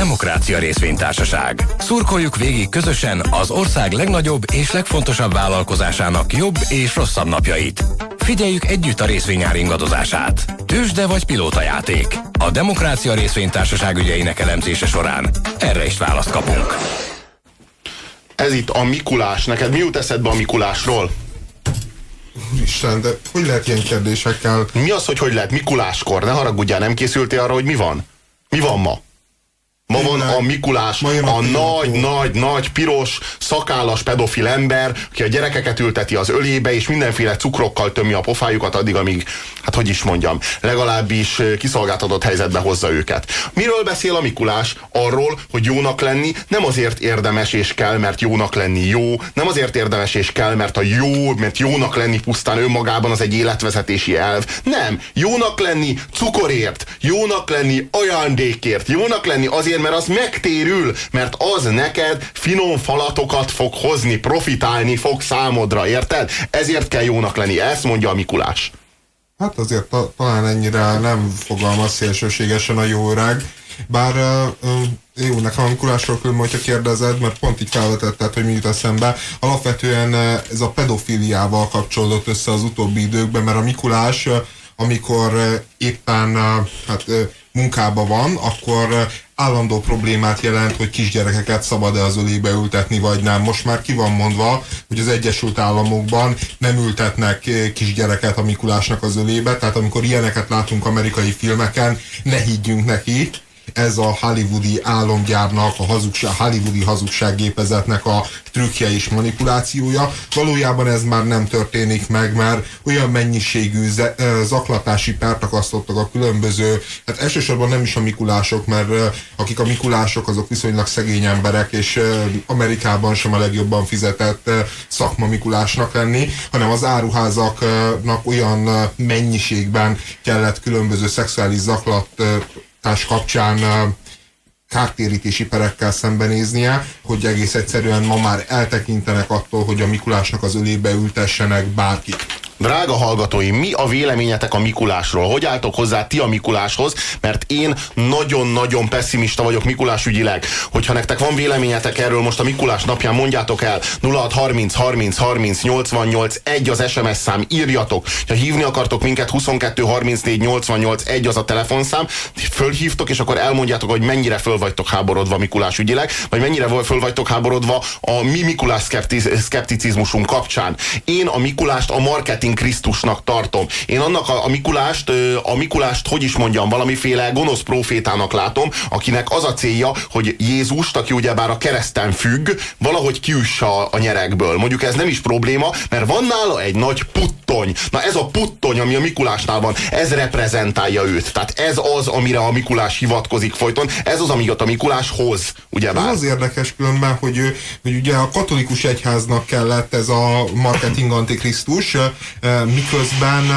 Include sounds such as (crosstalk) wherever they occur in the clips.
Demokrácia Részvénytársaság. Szurkoljuk végig közösen az ország legnagyobb és legfontosabb vállalkozásának jobb és rosszabb napjait. Figyeljük együtt a részvényár ingadozását. Tősde vagy játék. A Demokrácia Részvénytársaság ügyeinek elemzése során erre is választ kapunk. Ez itt a Mikulás. Neked mi jut eszedbe a Mikulásról? Isten, de hogy lehet ilyen kérdésekkel? Mi az, hogy hogy lehet Mikuláskor? Ne haragudjál, nem készültél arra, hogy mi van? Mi van ma? Ma van a Mikulás, a, a nagy, nagy, nagy, piros, szakállas pedofil ember, aki a gyerekeket ülteti az ölébe, és mindenféle cukrokkal tömi a pofájukat addig, amíg, hát hogy is mondjam, legalábbis kiszolgáltatott helyzetbe hozza őket. Miről beszél a Mikulás? Arról, hogy jónak lenni nem azért érdemes és kell, mert jónak lenni jó, nem azért érdemes és kell, mert a jó, mert jónak lenni pusztán önmagában az egy életvezetési elv. Nem, jónak lenni cukorért, jónak lenni ajándékért, jónak lenni azért, azért, mert az megtérül, mert az neked finom falatokat fog hozni, profitálni fog számodra, érted? Ezért kell jónak lenni, ezt mondja a Mikulás. Hát azért ta, talán ennyire nem fogalmaz szélsőségesen a jó öreg, bár uh, jó, nekem a Mikulásról különben, hogyha kérdezed, mert pont így felvetetted, hogy mi jut eszembe. Alapvetően ez a pedofiliával kapcsolódott össze az utóbbi időkben, mert a Mikulás, amikor éppen hát, munkában van, akkor állandó problémát jelent, hogy kisgyerekeket szabad-e az ölébe ültetni, vagy nem. Most már ki van mondva, hogy az Egyesült Államokban nem ültetnek kisgyereket a Mikulásnak az ölébe, tehát amikor ilyeneket látunk amerikai filmeken, ne higgyünk neki, ez a hollywoodi álomgyárnak, a hazugság, hollywoodi hazugsággépezetnek a trükkje és manipulációja. Valójában ez már nem történik meg, mert olyan mennyiségű zaklatási pert akasztottak a különböző, hát elsősorban nem is a mikulások, mert akik a mikulások, azok viszonylag szegény emberek, és Amerikában sem a legjobban fizetett szakma mikulásnak lenni, hanem az áruházaknak olyan mennyiségben kellett különböző szexuális zaklat társ kapcsán kártérítési perekkel szembenéznie, hogy egész egyszerűen ma már eltekintenek attól, hogy a Mikulásnak az ölébe ültessenek bárkit. Drága hallgatóim, mi a véleményetek a Mikulásról? Hogy álltok hozzá ti a Mikuláshoz? Mert én nagyon-nagyon pessimista vagyok Mikulás ügyileg. Hogyha nektek van véleményetek erről most a Mikulás napján, mondjátok el 0630 30 30 88 1 az SMS szám, írjatok. Ha hívni akartok minket, 22 34 88 1 az a telefonszám, fölhívtok, és akkor elmondjátok, hogy mennyire föl vagytok háborodva Mikulás ügyileg, vagy mennyire föl vagytok háborodva a mi Mikulás szkepticizmusunk kapcsán. Én a Mikulást a marketing én Krisztusnak tartom. Én annak a, a Mikulást, a Mikulást, hogy is mondjam, valamiféle gonosz profétának látom, akinek az a célja, hogy Jézust, aki ugyebár a kereszten függ, valahogy kiüssa a nyerekből. Mondjuk ez nem is probléma, mert van nála egy nagy puttony. Na ez a puttony, ami a Mikulásnál van, ez reprezentálja őt. Tehát ez az, amire a Mikulás hivatkozik folyton, ez az, amit a Mikulás hoz, ugyebár. Ez az érdekes különben, hogy, hogy ugye a katolikus egyháznak kellett ez a marketing antikrisztus, miközben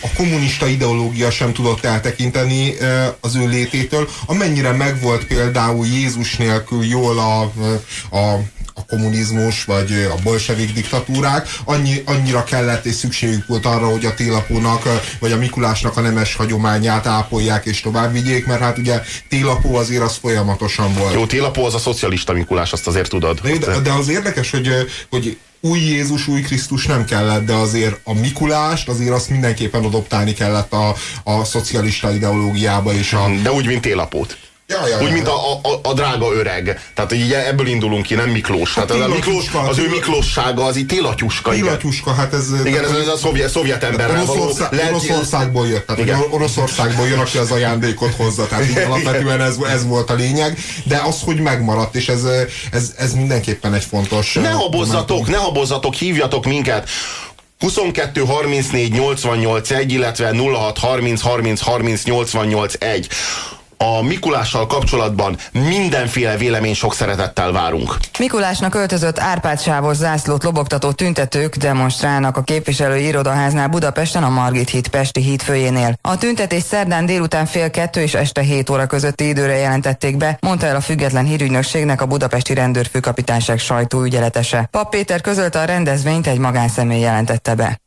a kommunista ideológia sem tudott eltekinteni az ő lététől, amennyire megvolt például Jézus nélkül jól a, a a kommunizmus, vagy a bolsevik diktatúrák, annyi, annyira kellett és szükségük volt arra, hogy a télapónak, vagy a Mikulásnak a nemes hagyományát ápolják és tovább vigyék, mert hát ugye télapó azért az folyamatosan volt. Jó, télapó az a szocialista Mikulás, azt azért tudod. De, de az érdekes, hogy, hogy új Jézus, új Krisztus nem kellett, de azért a Mikulást, azért azt mindenképpen adoptálni kellett a, a szocialista ideológiába. És a... De úgy, mint élapót. Ja, ja, Úgy, mint a, a, a drága öreg. Tehát így ebből indulunk ki, nem Miklós. Hát hát a Miklós, az ő Miklóssága az itt télatyuska. Télatyuska, hát ez... Igen, ez, ez a szovjet, szovjet emberrel Oroszország, való... Oroszországból jött. Tehát igen. Oroszországból jön, aki az ajándékot hozza. Tehát így alapvetően ez, ez volt a lényeg. De az, hogy megmaradt, és ez, ez, ez mindenképpen egy fontos... Ne habozzatok, ne habozzatok, hívjatok minket. 22 34 88 1, illetve 06 30 30 30 88 1 a Mikulással kapcsolatban mindenféle vélemény sok szeretettel várunk. Mikulásnak öltözött Árpád sávos zászlót lobogtató tüntetők demonstrálnak a képviselői irodaháznál Budapesten a Margit híd Pesti híd főjénél. A tüntetés szerdán délután fél kettő és este 7 óra közötti időre jelentették be, mondta el a független hírügynökségnek a budapesti rendőrfőkapitányság sajtóügyeletese. Pap Péter közölte a rendezvényt egy magánszemély jelentette be.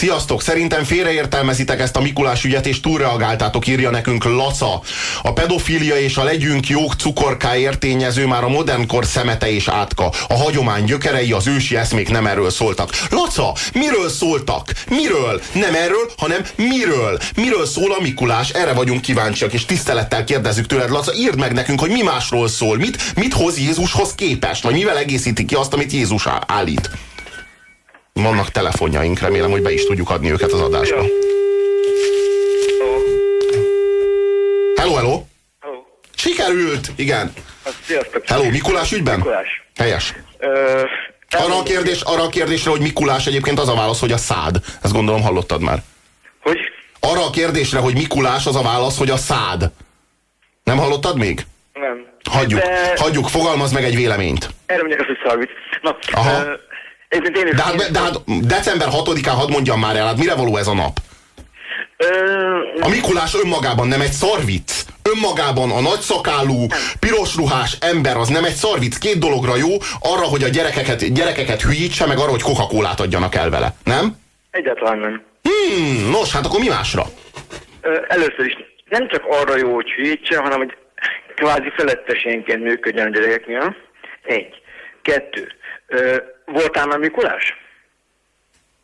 Sziasztok, szerintem félreértelmezitek ezt a Mikulás ügyet, és túlreagáltátok, írja nekünk Laca. A pedofília és a legyünk jók cukorkáért tényező már a modern kor szemete és átka. A hagyomány gyökerei, az ősi eszmék nem erről szóltak. Laca, miről szóltak? Miről? Nem erről, hanem miről? Miről szól a Mikulás? Erre vagyunk kíváncsiak, és tisztelettel kérdezzük tőled, Laca, írd meg nekünk, hogy mi másról szól. Mit, mit hoz Jézushoz képest? Vagy mivel egészíti ki azt, amit Jézus állít? Vannak telefonjaink, remélem, hogy be is tudjuk adni őket az adásba. Hello, hello! Hello. Sikerült! Igen. Sziasztok. Hello, Mikulás ügyben? Mikulás. Helyes. Ö, Arra a, kérdés, arra a kérdésre, hogy Mikulás egyébként az a válasz, hogy a szád. Ezt gondolom hallottad már. Hogy? Arra a kérdésre, hogy Mikulás az a válasz, hogy a szád. Nem hallottad még? Nem. Hagyjuk, De hagyjuk, fogalmaz meg egy véleményt. erre mondják azt, hogy szarvit. Na, Aha. ö. De hát, de hát december 6-án hadd mondjam már el, hát mire való ez a nap? A Mikulás önmagában nem egy szarvic. Önmagában a nagyszakálú, piros ruhás ember az nem egy szarvic. Két dologra jó, arra, hogy a gyerekeket, gyerekeket hülyítse, meg arra, hogy coca adjanak el vele. Nem? egyáltalán nem. Hmm, nos, hát akkor mi másra? Először is nem csak arra jó, hogy hülyítse, hanem hogy kvázi felettesénként működjön a gyerekeknél. Egy. Kettő. Ö, voltál már Mikulás?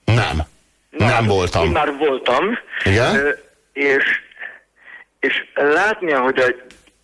Nem. Nem Én voltam. már voltam. Igen? És, és látni, ahogy a,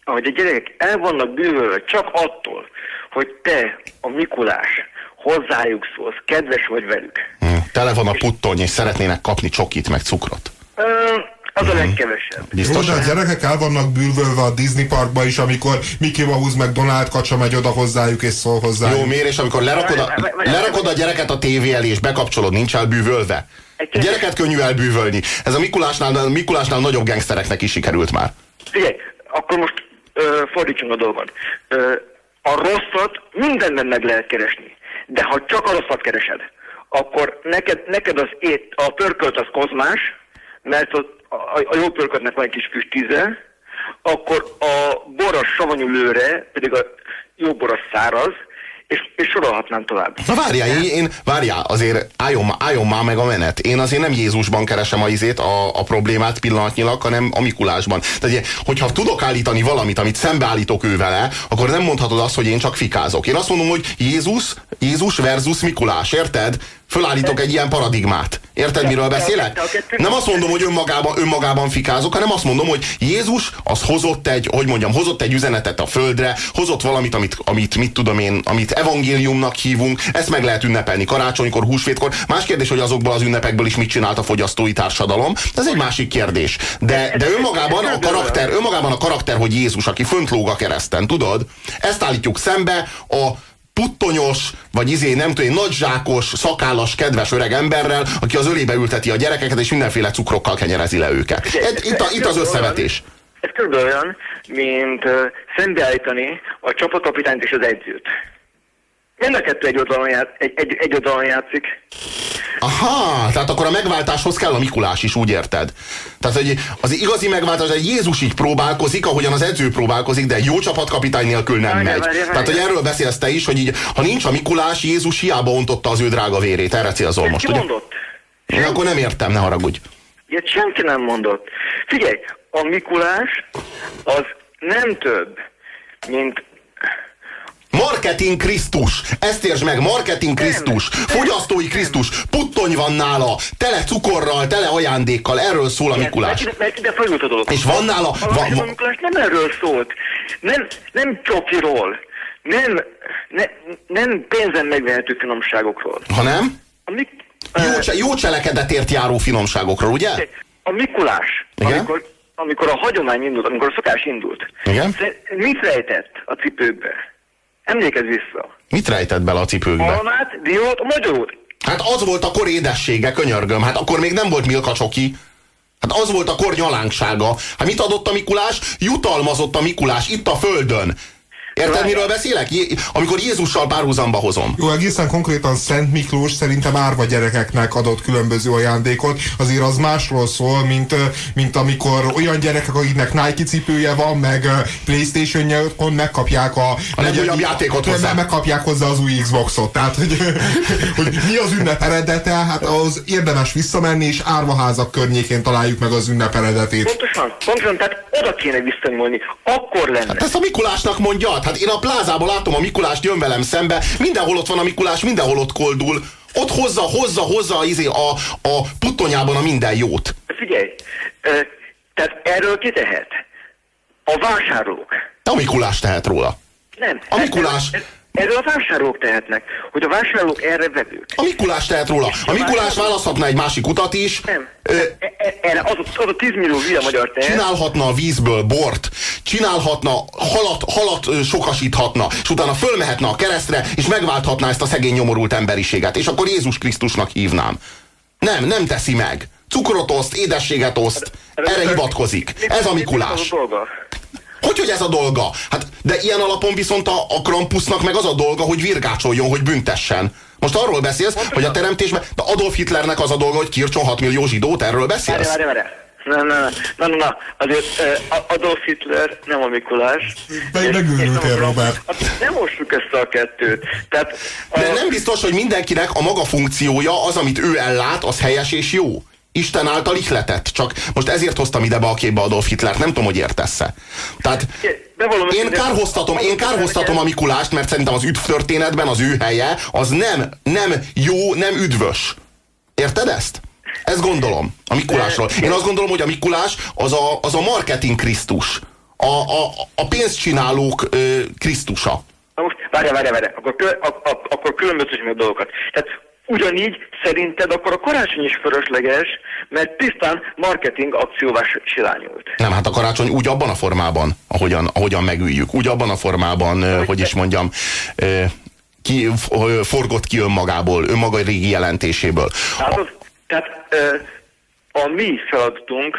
ahogy a gyerekek el vannak bűvölve csak attól, hogy te, a Mikulás, hozzájuk szólsz, kedves vagy velük. Hm, Tele van a puttony, és szeretnének kapni csokit, meg cukrot. Ö, az a legkevesebb. Jó, Biztos? de a gyerekek el vannak bűvölve a Disney parkba is, amikor Mickey Mouse meg Donald kacsa megy oda hozzájuk és szól hozzájuk. Jó, miért? És amikor lerakod a, lerakod a gyereket a tévé elé, és bekapcsolod, nincs elbűvölve? A gyereket könnyű elbűvölni. Ez a Mikulásnál, a Mikulásnál nagyobb gengsztereknek is sikerült már. Figyelj, akkor most ö, fordítsunk a dolgot. Ö, a rosszat mindenben meg lehet keresni. De ha csak a rosszat keresed, akkor neked, neked az ét, a pörkölt az kozmás, mert a, a, a jó pörköltnek van egy kis füstíze, akkor a boros savanyú lőre, pedig a jó boros száraz, és, és sorolhatnám tovább. Na várjál, én, én várjál, azért álljon, álljon már meg a menet. Én azért nem Jézusban keresem a izét, a, a problémát pillanatnyilag, hanem a Mikulásban. Tehát, hogyha tudok állítani valamit, amit szembeállítok ő vele, akkor nem mondhatod azt, hogy én csak fikázok. Én azt mondom, hogy Jézus, Jézus versus Mikulás, érted? Fölállítok egy ilyen paradigmát. Érted, miről beszélek? Nem azt mondom, hogy önmagában, önmagában fikázok, hanem azt mondom, hogy Jézus az hozott egy, hogy mondjam, hozott egy üzenetet a földre, hozott valamit, amit, amit mit tudom én, amit evangéliumnak hívunk, ezt meg lehet ünnepelni karácsonykor, húsvétkor. Más kérdés, hogy azokból az ünnepekből is mit csinált a fogyasztói társadalom. Ez egy másik kérdés. De, de önmagában a karakter, önmagában a karakter, hogy Jézus, aki fönt lóg a kereszten, tudod? Ezt állítjuk szembe a puttonyos, vagy izé, nem tudom, nagyzsákos, szakállas, kedves öreg emberrel, aki az ölébe ülteti a gyerekeket, és mindenféle cukrokkal kenyerezi le őket. Ez, itt, a, itt az összevetés. Ez körülbelül olyan, mint szembeállítani a csapatkapitányt és az edzőt. Mind a kettő egy oldalon, ját, egy, egy, egy oldalon játszik. Aha, tehát akkor a megváltáshoz kell a Mikulás is, úgy érted? Tehát hogy az igazi megváltás, hogy Jézus így próbálkozik, ahogyan az edző próbálkozik, de egy jó csapatkapitány nélkül nem Várjál, megy. várjál. Tehát, hogy erről beszélsz te is, hogy így, ha nincs a Mikulás, Jézus hiába ontotta az ő drága vérét. Erre célzol most, ugye? mondott? Én akkor nem értem, ne haragudj. Ilyet senki nem mondott. Figyelj, a Mikulás az nem több, mint Marketing Krisztus! Ezt értsd meg, marketing Krisztus! Fogyasztói Krisztus! Puttony van nála! Tele cukorral, tele ajándékkal, erről szól a Mikulás. Mert, mert ide fajult a dolog. És van nála... A, Va, a Mikulás nem erről szólt. Nem, nem csokiról. Nem, ne, nem pénzen megvehető finomságokról. ha nem? A, Mik, Jó, cse, jó cselekedetért járó finomságokról, ugye? a Mikulás, Igen? amikor, amikor a hagyomány indult, amikor a szokás indult, Igen? mit rejtett a cipőkbe? Emlékezz vissza. Mit rejtett bele a cipőkbe? Almát, diót, magyarót. Hát az volt a kor édessége, könyörgöm. Hát akkor még nem volt Milka csoki. Hát az volt a kor nyalánksága. Hát mit adott a Mikulás? Jutalmazott a Mikulás itt a földön. Érted, miről beszélek? Amikor Jézussal párhuzamba hozom. Jó, egészen konkrétan Szent Miklós szerintem árva gyerekeknek adott különböző ajándékot. Azért az másról szól, mint, mint amikor olyan gyerekek, akiknek Nike cipője van, meg Playstation-je otthon megkapják a, a legjobb játékot hozzá. Megkapják hozzá az új Xboxot. Tehát, hogy, (laughs) hogy mi az ünnep eredete, hát az érdemes visszamenni, és árvaházak környékén találjuk meg az ünnep eredetét. Pontosan, pontosan, tehát oda kéne visszanyúlni. Akkor lenne. Hát ezt a Mikulásnak mondja, Hát én a plázában látom a Mikulást, jön velem szembe, mindenhol ott van a Mikulás, mindenhol ott koldul. Ott hozza, hozza, hozza izé a, a puttonyában a minden jót. Figyelj, tehát erről ki tehet? A vásárlók. A Mikulás tehet róla. Nem. A Mikulás... Ez, ez, Erről a vásárlók tehetnek, hogy a vásárlók erre vevők. A Mikulás tehet róla. A Mikulás választhatna egy másik utat is. Nem. Ö, e, e, erre az, az a 10 millió via magyar tehet. Csinálhatna a vízből bort, csinálhatna, halat, halat sokasíthatna, és utána fölmehetne a keresztre, és megválthatná ezt a szegény nyomorult emberiséget. És akkor Jézus Krisztusnak hívnám. Nem, nem teszi meg. Cukrot oszt, édességet oszt, erre hivatkozik. Ez a Mikulás. Hogy, hogy ez a dolga? Hát, de ilyen alapon viszont a, a Krampusnak meg az a dolga, hogy virgácsoljon, hogy büntessen. Most arról beszélsz, Most hogy a teremtésben, de Adolf Hitlernek az a dolga, hogy kircson 6 millió zsidót, erről beszélsz? Várj, várj, várj. Na, na, na, na, na, azért uh, Adolf Hitler nem a Mikulás. Megőrültél, Robert. Nem mossuk ezt a kettőt. Tehát, a... De nem biztos, hogy mindenkinek a maga funkciója, az, amit ő ellát, az helyes és jó. Isten által ihletett. Csak most ezért hoztam ide be a képbe Adolf Hitler. Nem tudom, hogy értesz-e. Tehát én kárhoztatom, én kárhoztatom a Mikulást, mert szerintem az üdv történetben az ő helye az nem, nem jó, nem üdvös. Érted ezt? Ezt gondolom a Mikulásról. Én azt gondolom, hogy a Mikulás az a, az a marketing Krisztus. A, a, a pénzcsinálók ö, Krisztusa. Na most, várja, várja, várja, akkor, kö, a, a, akkor különbözőség a dolgokat. Tehát Ugyanígy szerinted akkor a karácsony is fölösleges, mert tisztán marketing akcióvá silányult. Nem, hát a karácsony úgy abban a formában, ahogyan, ahogyan megüljük, úgy abban a formában, hogy, hogy is mondjam, ki, forgott ki önmagából, önmaga régi jelentéséből. Tehát, az, tehát a mi feladatunk,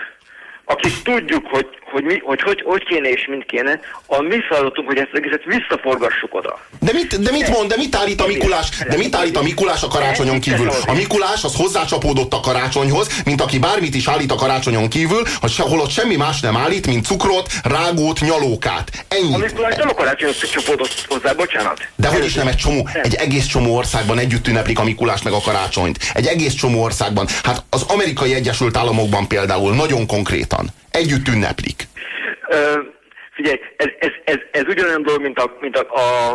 akik tudjuk, hogy hogy, mi, hogy, hogy hogy kéne és mint kéne, a mi feladatunk, hogy ezt egészet visszaforgassuk oda. De mit, de mit mond, de mit állít a Mikulás, de mit állít a Mikulás a karácsonyon kívül? A Mikulás az hozzácsapódott a karácsonyhoz, mint aki bármit is állít a karácsonyon kívül, hogy holott semmi más nem állít, mint cukrot, rágót, nyalókát. Ennyi. A Mikulás nem a karácsonyhoz csapódott hozzá, bocsánat. De hogy is nem egy csomó, egy egész csomó országban együtt ünneplik a Mikulás meg a karácsonyt. Egy egész csomó országban. Hát az amerikai Egyesült Államokban például nagyon konkrétan együtt ünneplik. Ö, figyelj, ez, ez, ez, ez ugyanolyan dolog, mint a, mint a, a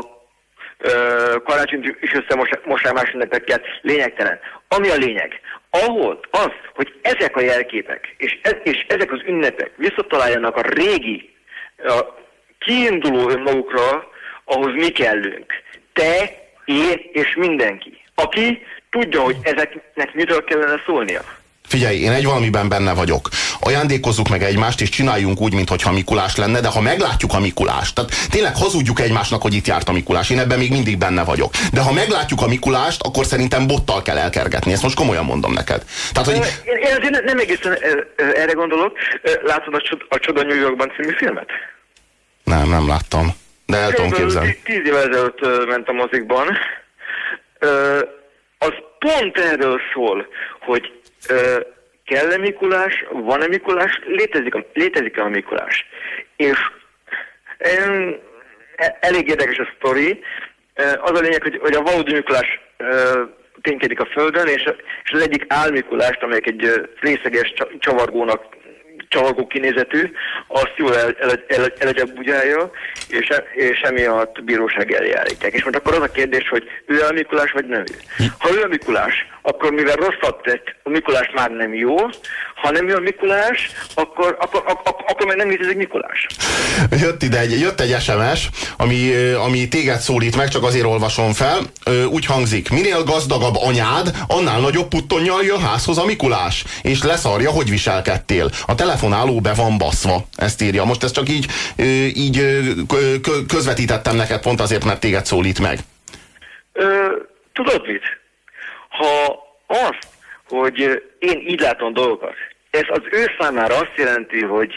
karácsony és összemosá más ünnepekkel, lényegtelen. Ami a lényeg, ahol az, hogy ezek a jelképek és, ez, és ezek az ünnepek visszataláljanak a régi, a kiinduló önmagukra, ahhoz mi kellünk. Te, én és mindenki. Aki tudja, hogy ezeknek miről kellene szólnia. Figyelj, én egy valamiben benne vagyok. Ajándékozzuk meg egymást, és csináljunk úgy, mintha Mikulás lenne, de ha meglátjuk a Mikulást, tehát tényleg hazudjuk egymásnak, hogy itt járt a Mikulás, én ebben még mindig benne vagyok. De ha meglátjuk a Mikulást, akkor szerintem bottal kell elkergetni. Ezt most komolyan mondom neked. Tehát, hogy... Én, én azért nem egészen erre gondolok. Látod a, Csod a Csoda New Yorkban című filmet? Nem, nem láttam. De el tudom képzelni. Tíz évvel ezelőtt ment a mozikban. Az pont erről szól, hogy kell-e Mikulás, van-e Mikulás, létezik a, létezik a Mikulás. És em, elég érdekes a sztori. Az a lényeg, hogy, hogy a valódi Mikulás ténykedik a földön, és, és az egyik álmikulást, amelyek egy részeges csavargónak csavargó kinézetű, azt jól el, el, el, el és, és emiatt bíróság eljárítják. És most akkor az a kérdés, hogy ő a Mikulás, vagy nem ő. Ha ő a Mikulás, akkor mivel rosszat tett, a Mikulás már nem jó, ha nem ő a Mikulás, akkor, akkor, akkor, akkor meg nem létezik Mikulás. Jött ide egy, jött egy SMS, ami, ami téged szólít meg, csak azért olvasom fel. Úgy hangzik, minél gazdagabb anyád, annál nagyobb puttonnyal jön házhoz a Mikulás, és leszarja, hogy viselkedtél. A telefonáló be van baszva, ezt írja. Most ezt csak így, így közvetítettem neked pont azért, mert téged szólít meg. Ö, tudod mit? Ha azt, hogy én így látom dolgokat, ez az ő számára azt jelenti, hogy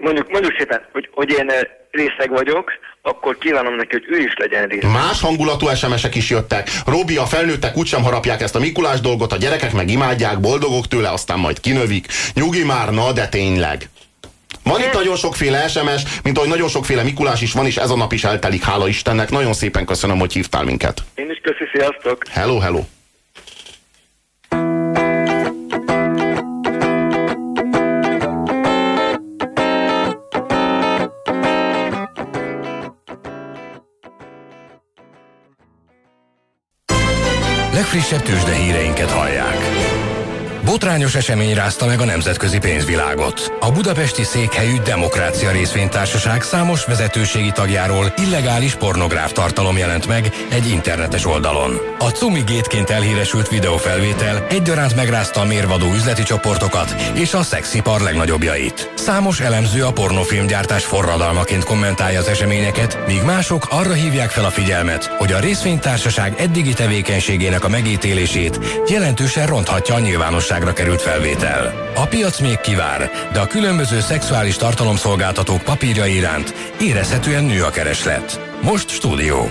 mondjuk, mondjuk szépen, hogy, hogy én részeg vagyok, akkor kívánom neki, hogy ő is legyen részeg. Más hangulatú SMS-ek is jöttek. Robi, a felnőttek úgysem harapják ezt a Mikulás dolgot, a gyerekek meg imádják, boldogok tőle, aztán majd kinövik. Nyugi már, na de tényleg. Van itt nagyon sokféle SMS, mint ahogy nagyon sokféle Mikulás is van, és ez a nap is eltelik, hála Istennek. Nagyon szépen köszönöm, hogy hívtál minket. Én is köszi, sziasztok! Hello, hello. Legfrissebb tőzsdehíreinket hallják. Botrányos esemény rázta meg a nemzetközi pénzvilágot. A budapesti székhelyű Demokrácia Részvénytársaság számos vezetőségi tagjáról illegális pornográf tartalom jelent meg egy internetes oldalon. A Cumi gétként elhíresült videófelvétel egyaránt megrázta a mérvadó üzleti csoportokat és a szexipar legnagyobbjait. Számos elemző a pornofilmgyártás forradalmaként kommentálja az eseményeket, míg mások arra hívják fel a figyelmet, hogy a részvénytársaság eddigi tevékenységének a megítélését jelentősen ronthatja a nyilvánosság nyilvánosságra került felvétel. A piac még kivár, de a különböző szexuális tartalomszolgáltatók papírja iránt érezhetően nő a kereslet. Most stúdió.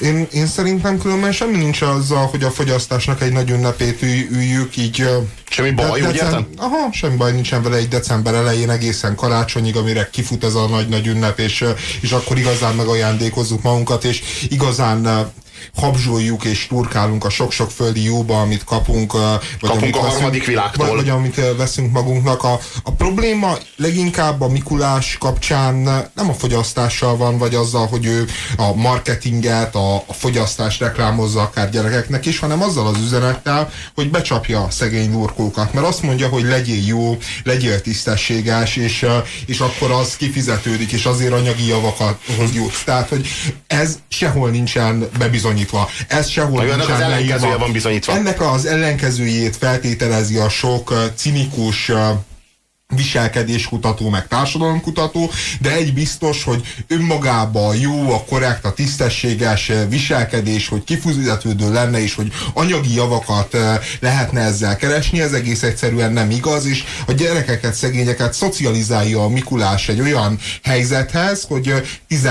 Én, én szerintem különben semmi nincs azzal, hogy a fogyasztásnak egy nagy ünnepét üljük így... Semmi baj, de, úgy értem? Aha, semmi baj nincsen vele egy december elején egészen karácsonyig, amire kifut ez a nagy-nagy ünnep, és, és akkor igazán megajándékozzuk magunkat, és igazán habzsoljuk és turkálunk a sok-sok földi jóba, amit kapunk. Vagy kapunk amit a harmadik veszünk, világtól. Vagy, vagy amit veszünk magunknak. A, a probléma leginkább a Mikulás kapcsán nem a fogyasztással van, vagy azzal, hogy ő a marketinget, a, a fogyasztást reklámozza akár gyerekeknek is, hanem azzal az üzenettel, hogy becsapja a szegény nurkókat. Mert azt mondja, hogy legyél jó, legyél tisztességes, és, és akkor az kifizetődik, és azért anyagi javakat jutsz. Tehát, hogy ez sehol nincsen bebizonyítva bizonyítva. Ez sehol ennek az ellenkezője van bizonyítva. Ennek az ellenkezőjét feltételezi a sok cinikus viselkedéskutató, meg társadalomkutató, de egy biztos, hogy önmagában jó, a korrekt, a tisztességes viselkedés, hogy kifizetődő lenne, és hogy anyagi javakat lehetne ezzel keresni, ez egész egyszerűen nem igaz, és a gyerekeket, szegényeket szocializálja a Mikulás egy olyan helyzethez, hogy 10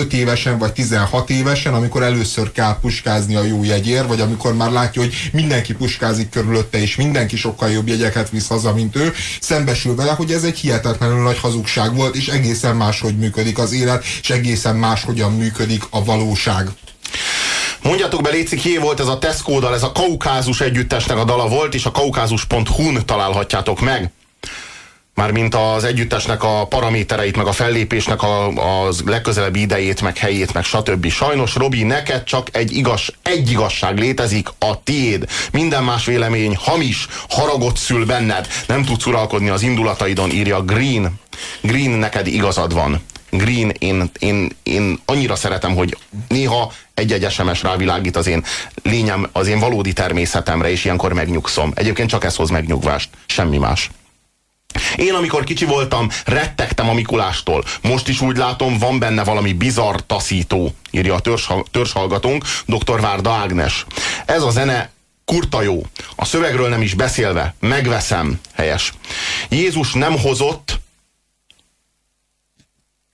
5 évesen vagy 16 évesen, amikor először kell puskázni a jó jegyér, vagy amikor már látja, hogy mindenki puskázik körülötte, és mindenki sokkal jobb jegyeket visz haza, mint ő, szembesül vele, hogy ez egy hihetetlenül nagy hazugság volt, és egészen máshogy működik az élet, és egészen máshogyan működik a valóság. Mondjatok be, Léci, ki volt ez a Tesco-dal, ez a Kaukázus együttesnek a dala volt, és a kaukázus.hu-n találhatjátok meg mármint az együttesnek a paramétereit, meg a fellépésnek a, a legközelebbi idejét, meg helyét, meg stb. Sajnos, Robi, neked csak egy, igaz, egy igazság létezik, a tiéd. Minden más vélemény hamis, haragot szül benned. Nem tudsz uralkodni az indulataidon, írja Green. Green, neked igazad van. Green, én, én, én annyira szeretem, hogy néha egy-egy SMS rávilágít az én lényem, az én valódi természetemre, és ilyenkor megnyugszom. Egyébként csak ez hoz megnyugvást, semmi más. Én, amikor kicsi voltam, rettegtem a Mikulástól. Most is úgy látom, van benne valami bizarr taszító, írja a törzshallgatónk, dr. Várda Ágnes. Ez a zene kurta jó. A szövegről nem is beszélve. Megveszem. Helyes. Jézus nem hozott,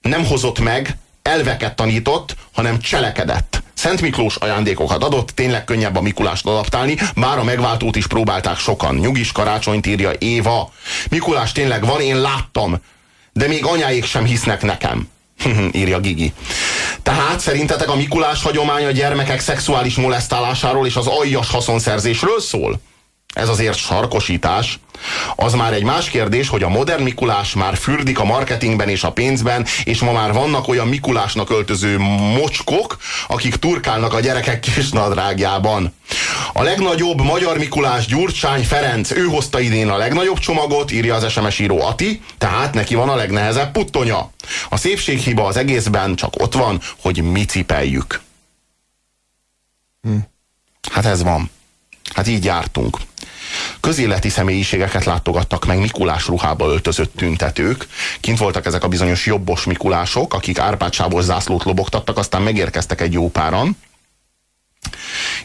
nem hozott meg, elveket tanított, hanem cselekedett. Szent Miklós ajándékokat adott, tényleg könnyebb a Mikulást adaptálni, bár a megváltót is próbálták sokan. Nyugis karácsonyt írja Éva. Mikulás tényleg van, én láttam, de még anyáik sem hisznek nekem. (laughs) írja Gigi. Tehát szerintetek a Mikulás hagyomány a gyermekek szexuális molesztálásáról és az aljas haszonszerzésről szól? Ez azért sarkosítás. Az már egy más kérdés, hogy a modern Mikulás már fürdik a marketingben és a pénzben, és ma már vannak olyan Mikulásnak öltöző mocskok, akik turkálnak a gyerekek kis nadrágjában. A legnagyobb magyar Mikulás Gyurcsány Ferenc, ő hozta idén a legnagyobb csomagot, írja az SMS író Ati, tehát neki van a legnehezebb puttonya. A szépséghiba az egészben csak ott van, hogy mi cipeljük. Hm. Hát ez van. Hát így jártunk. Közéleti személyiségeket látogattak meg Mikulás ruhába öltözött tüntetők. Kint voltak ezek a bizonyos jobbos Mikulások, akik árpádsávos zászlót lobogtattak, aztán megérkeztek egy jó páran.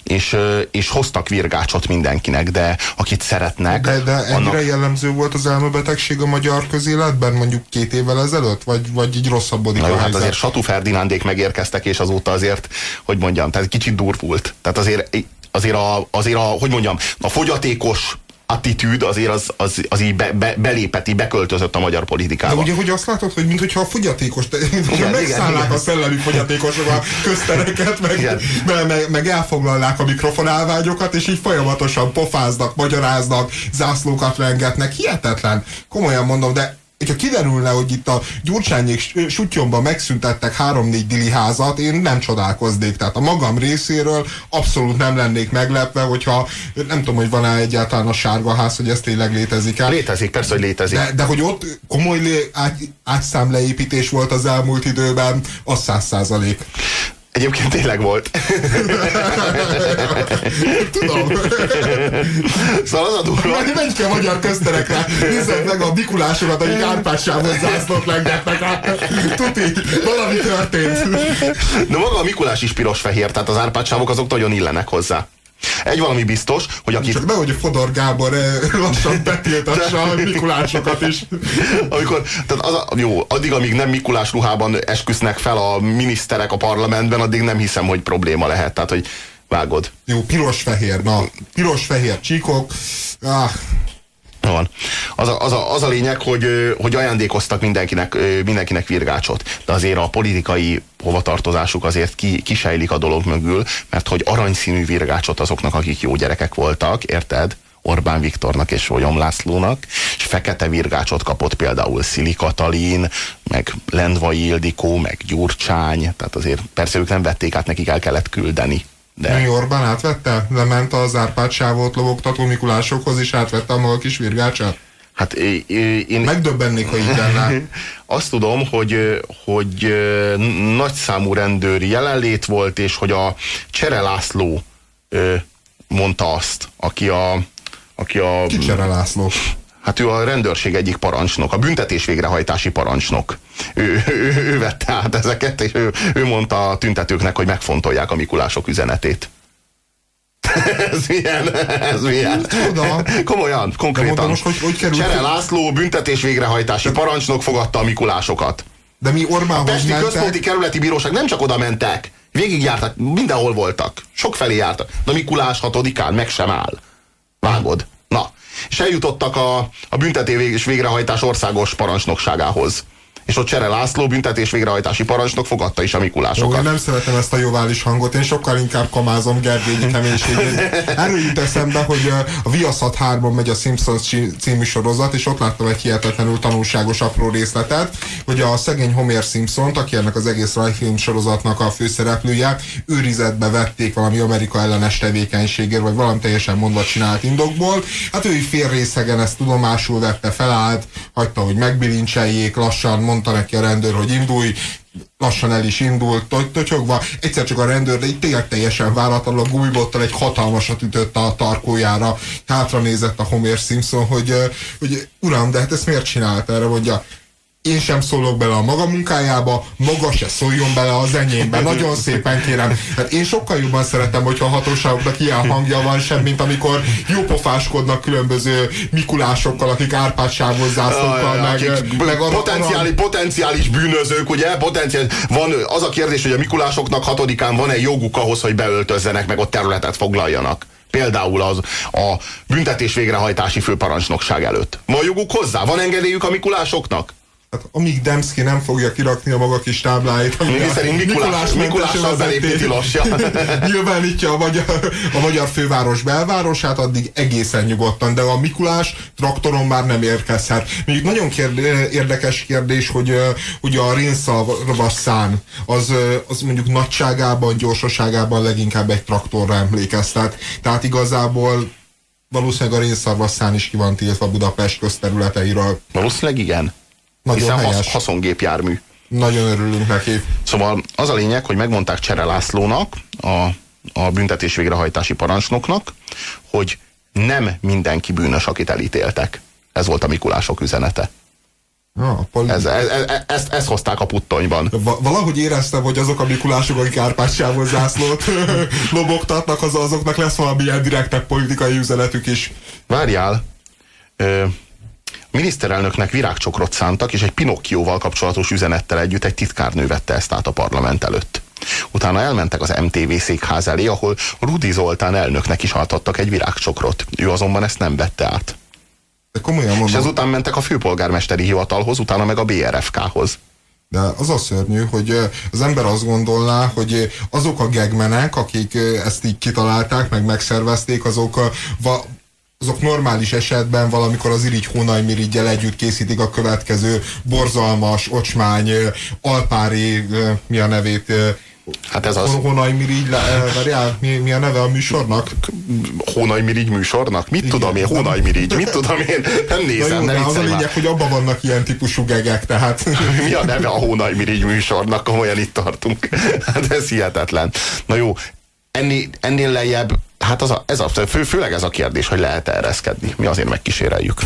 és, és hoztak virgácsot mindenkinek, de akit szeretnek... De, de ennyire annak... jellemző volt az elmebetegség a magyar közéletben mondjuk két évvel ezelőtt? Vagy, vagy így rosszabbodik Na jó, a hát helyzet? azért Satú Ferdinándék megérkeztek, és azóta azért, hogy mondjam, tehát kicsit durvult. Tehát azért, azért, a, azért a, hogy mondjam, a fogyatékos attitűd azért az, az, az így be, be, belépeti, beköltözött a magyar politikába. De ugye, hogy azt látod, hogy mintha a fogyatékos, mintha megszállnák igen, a szellemi fogyatékosok a köztereket, meg, meg, meg, meg elfoglalnák a mikrofonálvágyokat, és így folyamatosan pofáznak, magyaráznak, zászlókat rengetnek. Hihetetlen. Komolyan mondom, de hogyha kiderülne, hogy itt a Gyurcsányék sutyomban megszüntettek három-négy dili házat, én nem csodálkoznék. Tehát a magam részéről abszolút nem lennék meglepve, hogyha nem tudom, hogy van-e egyáltalán a sárga ház, hogy ez tényleg létezik el. Létezik, persze, hogy létezik. De, de hogy ott komoly ágy, ágyszámleépítés volt az elmúlt időben, az száz százalék. Egyébként tényleg volt. Tudom. Szóval az a durva. Menj, menj ki a magyar közterekre, nézzed meg a Mikulásokat, akik árpássávon zászlót lengetnek. Tuti, valami történt. De maga a Mikulás is piros-fehér, tehát az árpádsávok azok nagyon illenek hozzá. Egy valami biztos, hogy akit, Csak nehogy Fodor Gábor eh, lassan betiltassa a Mikulásokat is. amikor, tehát az a, jó, addig, amíg nem Mikulás ruhában esküsznek fel a miniszterek a parlamentben, addig nem hiszem, hogy probléma lehet. Tehát, hogy vágod. Jó, piros-fehér, na, piros-fehér csíkok. Ah, Van. Az a, az, a, az a lényeg, hogy, hogy ajándékoztak mindenkinek, mindenkinek virgácsot, de azért a politikai hovatartozásuk azért ki, kisejlik a dolog mögül, mert hogy aranyszínű virgácsot azoknak, akik jó gyerekek voltak, érted? Orbán Viktornak és Solyom Lászlónak, és fekete virgácsot kapott például Szili Katalin, meg Lendvai Ildikó, meg Gyurcsány, tehát azért persze ők nem vették át, nekik el kellett küldeni. De Mi Orbán átvette? Lement az Árpád sávot lobogtató Mikulásokhoz, és átvette a maga kis virgácsát? hát én, Megdöbbennék, ha így lenne. (laughs) Azt tudom, hogy, hogy ö, nagy számú rendőr jelenlét volt, és hogy a Csere László mondta azt, aki a, aki a Kicsere László. Hát ő a rendőrség egyik parancsnok, a büntetés végrehajtási parancsnok. Ő, ő, ő, ő vette át ezeket, és ő, ő mondta a tüntetőknek, hogy megfontolják a Mikulások üzenetét. (laughs) ez milyen? Ez milyen? Csoda. Komolyan, konkrétan. mondom most, hogy- hogy került- Csere László büntetés végrehajtási parancsnok fogadta a Mikulásokot. De mi Orbánhoz Pesti Központi mentek, Kerületi Bíróság nem csak oda mentek, végigjártak, mindenhol voltak, sokfelé jártak. De a Mikulás hatodikán meg sem áll. Vágod. Na, és eljutottak a, a büntetés végrehajtás országos parancsnokságához. És ott Csere László büntetés végrehajtási parancsnok fogadta is a Mikulásokat. én nem szeretem ezt a jovális hangot, én sokkal inkább kamázom Gergényi keménységét. (laughs) Erről jut eszembe, hogy a Viaszat 3 megy a Simpsons cí- című sorozat, és ott láttam egy hihetetlenül tanulságos apró részletet, hogy a szegény Homer Simpson, aki ennek az egész rajfilm sorozatnak a főszereplője, őrizetbe vették valami Amerika ellenes tevékenységért, vagy valami teljesen mondva csinált indokból. Hát ő így félrészegen ezt tudomásul vette, felállt, hagyta, hogy megbilincseljék, lassan mondta neki a rendőr, hogy indulj, lassan el is indult, to- totyogva, egyszer csak a rendőr, de tényleg teljesen váratlanul a gújbottal egy hatalmasat ütött a tarkójára, hátra nézett a Homer Simpson, hogy, hogy uram, de hát ezt miért csinált? Erre, mondja, én sem szólok bele a maga munkájába, maga se szóljon bele az enyémbe. (laughs) Nagyon szépen kérem. Hát én sokkal jobban szeretem, hogyha a hatóságoknak ilyen hangja van sem, mint amikor jópofáskodnak különböző Mikulásokkal, akik árpádsávos zászlókkal, meg, meg arra- potenciális, potenciális bűnözők, ugye? Potenciális, van az a kérdés, hogy a Mikulásoknak hatodikán van-e joguk ahhoz, hogy beöltözzenek, meg ott területet foglaljanak. Például az a büntetés végrehajtási főparancsnokság előtt. Van joguk hozzá? Van engedélyük a Mikulásoknak? Hát, amíg Demszki nem fogja kirakni a maga kis tábláit, ami Mi a szerint Mikulás, tilos. Ja. (laughs) nyilvánítja a magyar, a magyar főváros belvárosát, addig egészen nyugodtan, de a Mikulás traktoron már nem érkezhet. Még nagyon kérd, érdekes kérdés, hogy, hogy a rénszavasszán az, az mondjuk nagyságában, gyorsaságában leginkább egy traktorra emlékeztet. Tehát igazából valószínűleg a rénszarvasszán is ki van tiltva Budapest közterületeiről. Valószínűleg igen. Nagyon Hiszen helyes. hasz, haszongépjármű. Nagyon örülünk neki. Szóval az a lényeg, hogy megmondták Csere Lászlónak, a, a büntetés végrehajtási parancsnoknak, hogy nem mindenki bűnös, akit elítéltek. Ez volt a Mikulások üzenete. Ja, ez, ez, ez, ezt, ezt hozták a puttonyban. Valahogy éreztem, hogy azok a Mikulások, akik Árpádsávos zászlót (laughs) lobogtatnak, az, azoknak lesz valamilyen direktebb politikai üzenetük is. Várjál, ö, miniszterelnöknek virágcsokrot szántak, és egy Pinokkióval kapcsolatos üzenettel együtt egy titkárnő vette ezt át a parlament előtt. Utána elmentek az MTV székház elé, ahol Rudi Zoltán elnöknek is adtak egy virágcsokrot. Ő azonban ezt nem vette át. De komolyan mondom. És ezután mentek a főpolgármesteri hivatalhoz, utána meg a BRFK-hoz. De az a szörnyű, hogy az ember azt gondolná, hogy azok a gegmenek, akik ezt így kitalálták, meg megszervezték, azok azok normális esetben valamikor az irigy hónajmirigyel együtt készítik a következő borzalmas, ocsmány, alpári, mi a nevét, Hát ez az... Hónaj Mirigy, várjál, mi, mi a neve a műsornak? Hónaj Mirigy műsornak? Mit Igen. tudom én, Hónaj Mirigy? Mit tudom én? Nem nézem, jó, nem Az a lényeg, hogy abban vannak ilyen típusú gegek, tehát... (laughs) Mi a neve a Hónaj Mirigy műsornak? Komolyan itt tartunk. Hát ez hihetetlen. Na jó, ennél, ennél lejjebb, hát az a, ez a, fő, főleg ez a kérdés, hogy lehet -e ereszkedni. Mi azért megkíséreljük.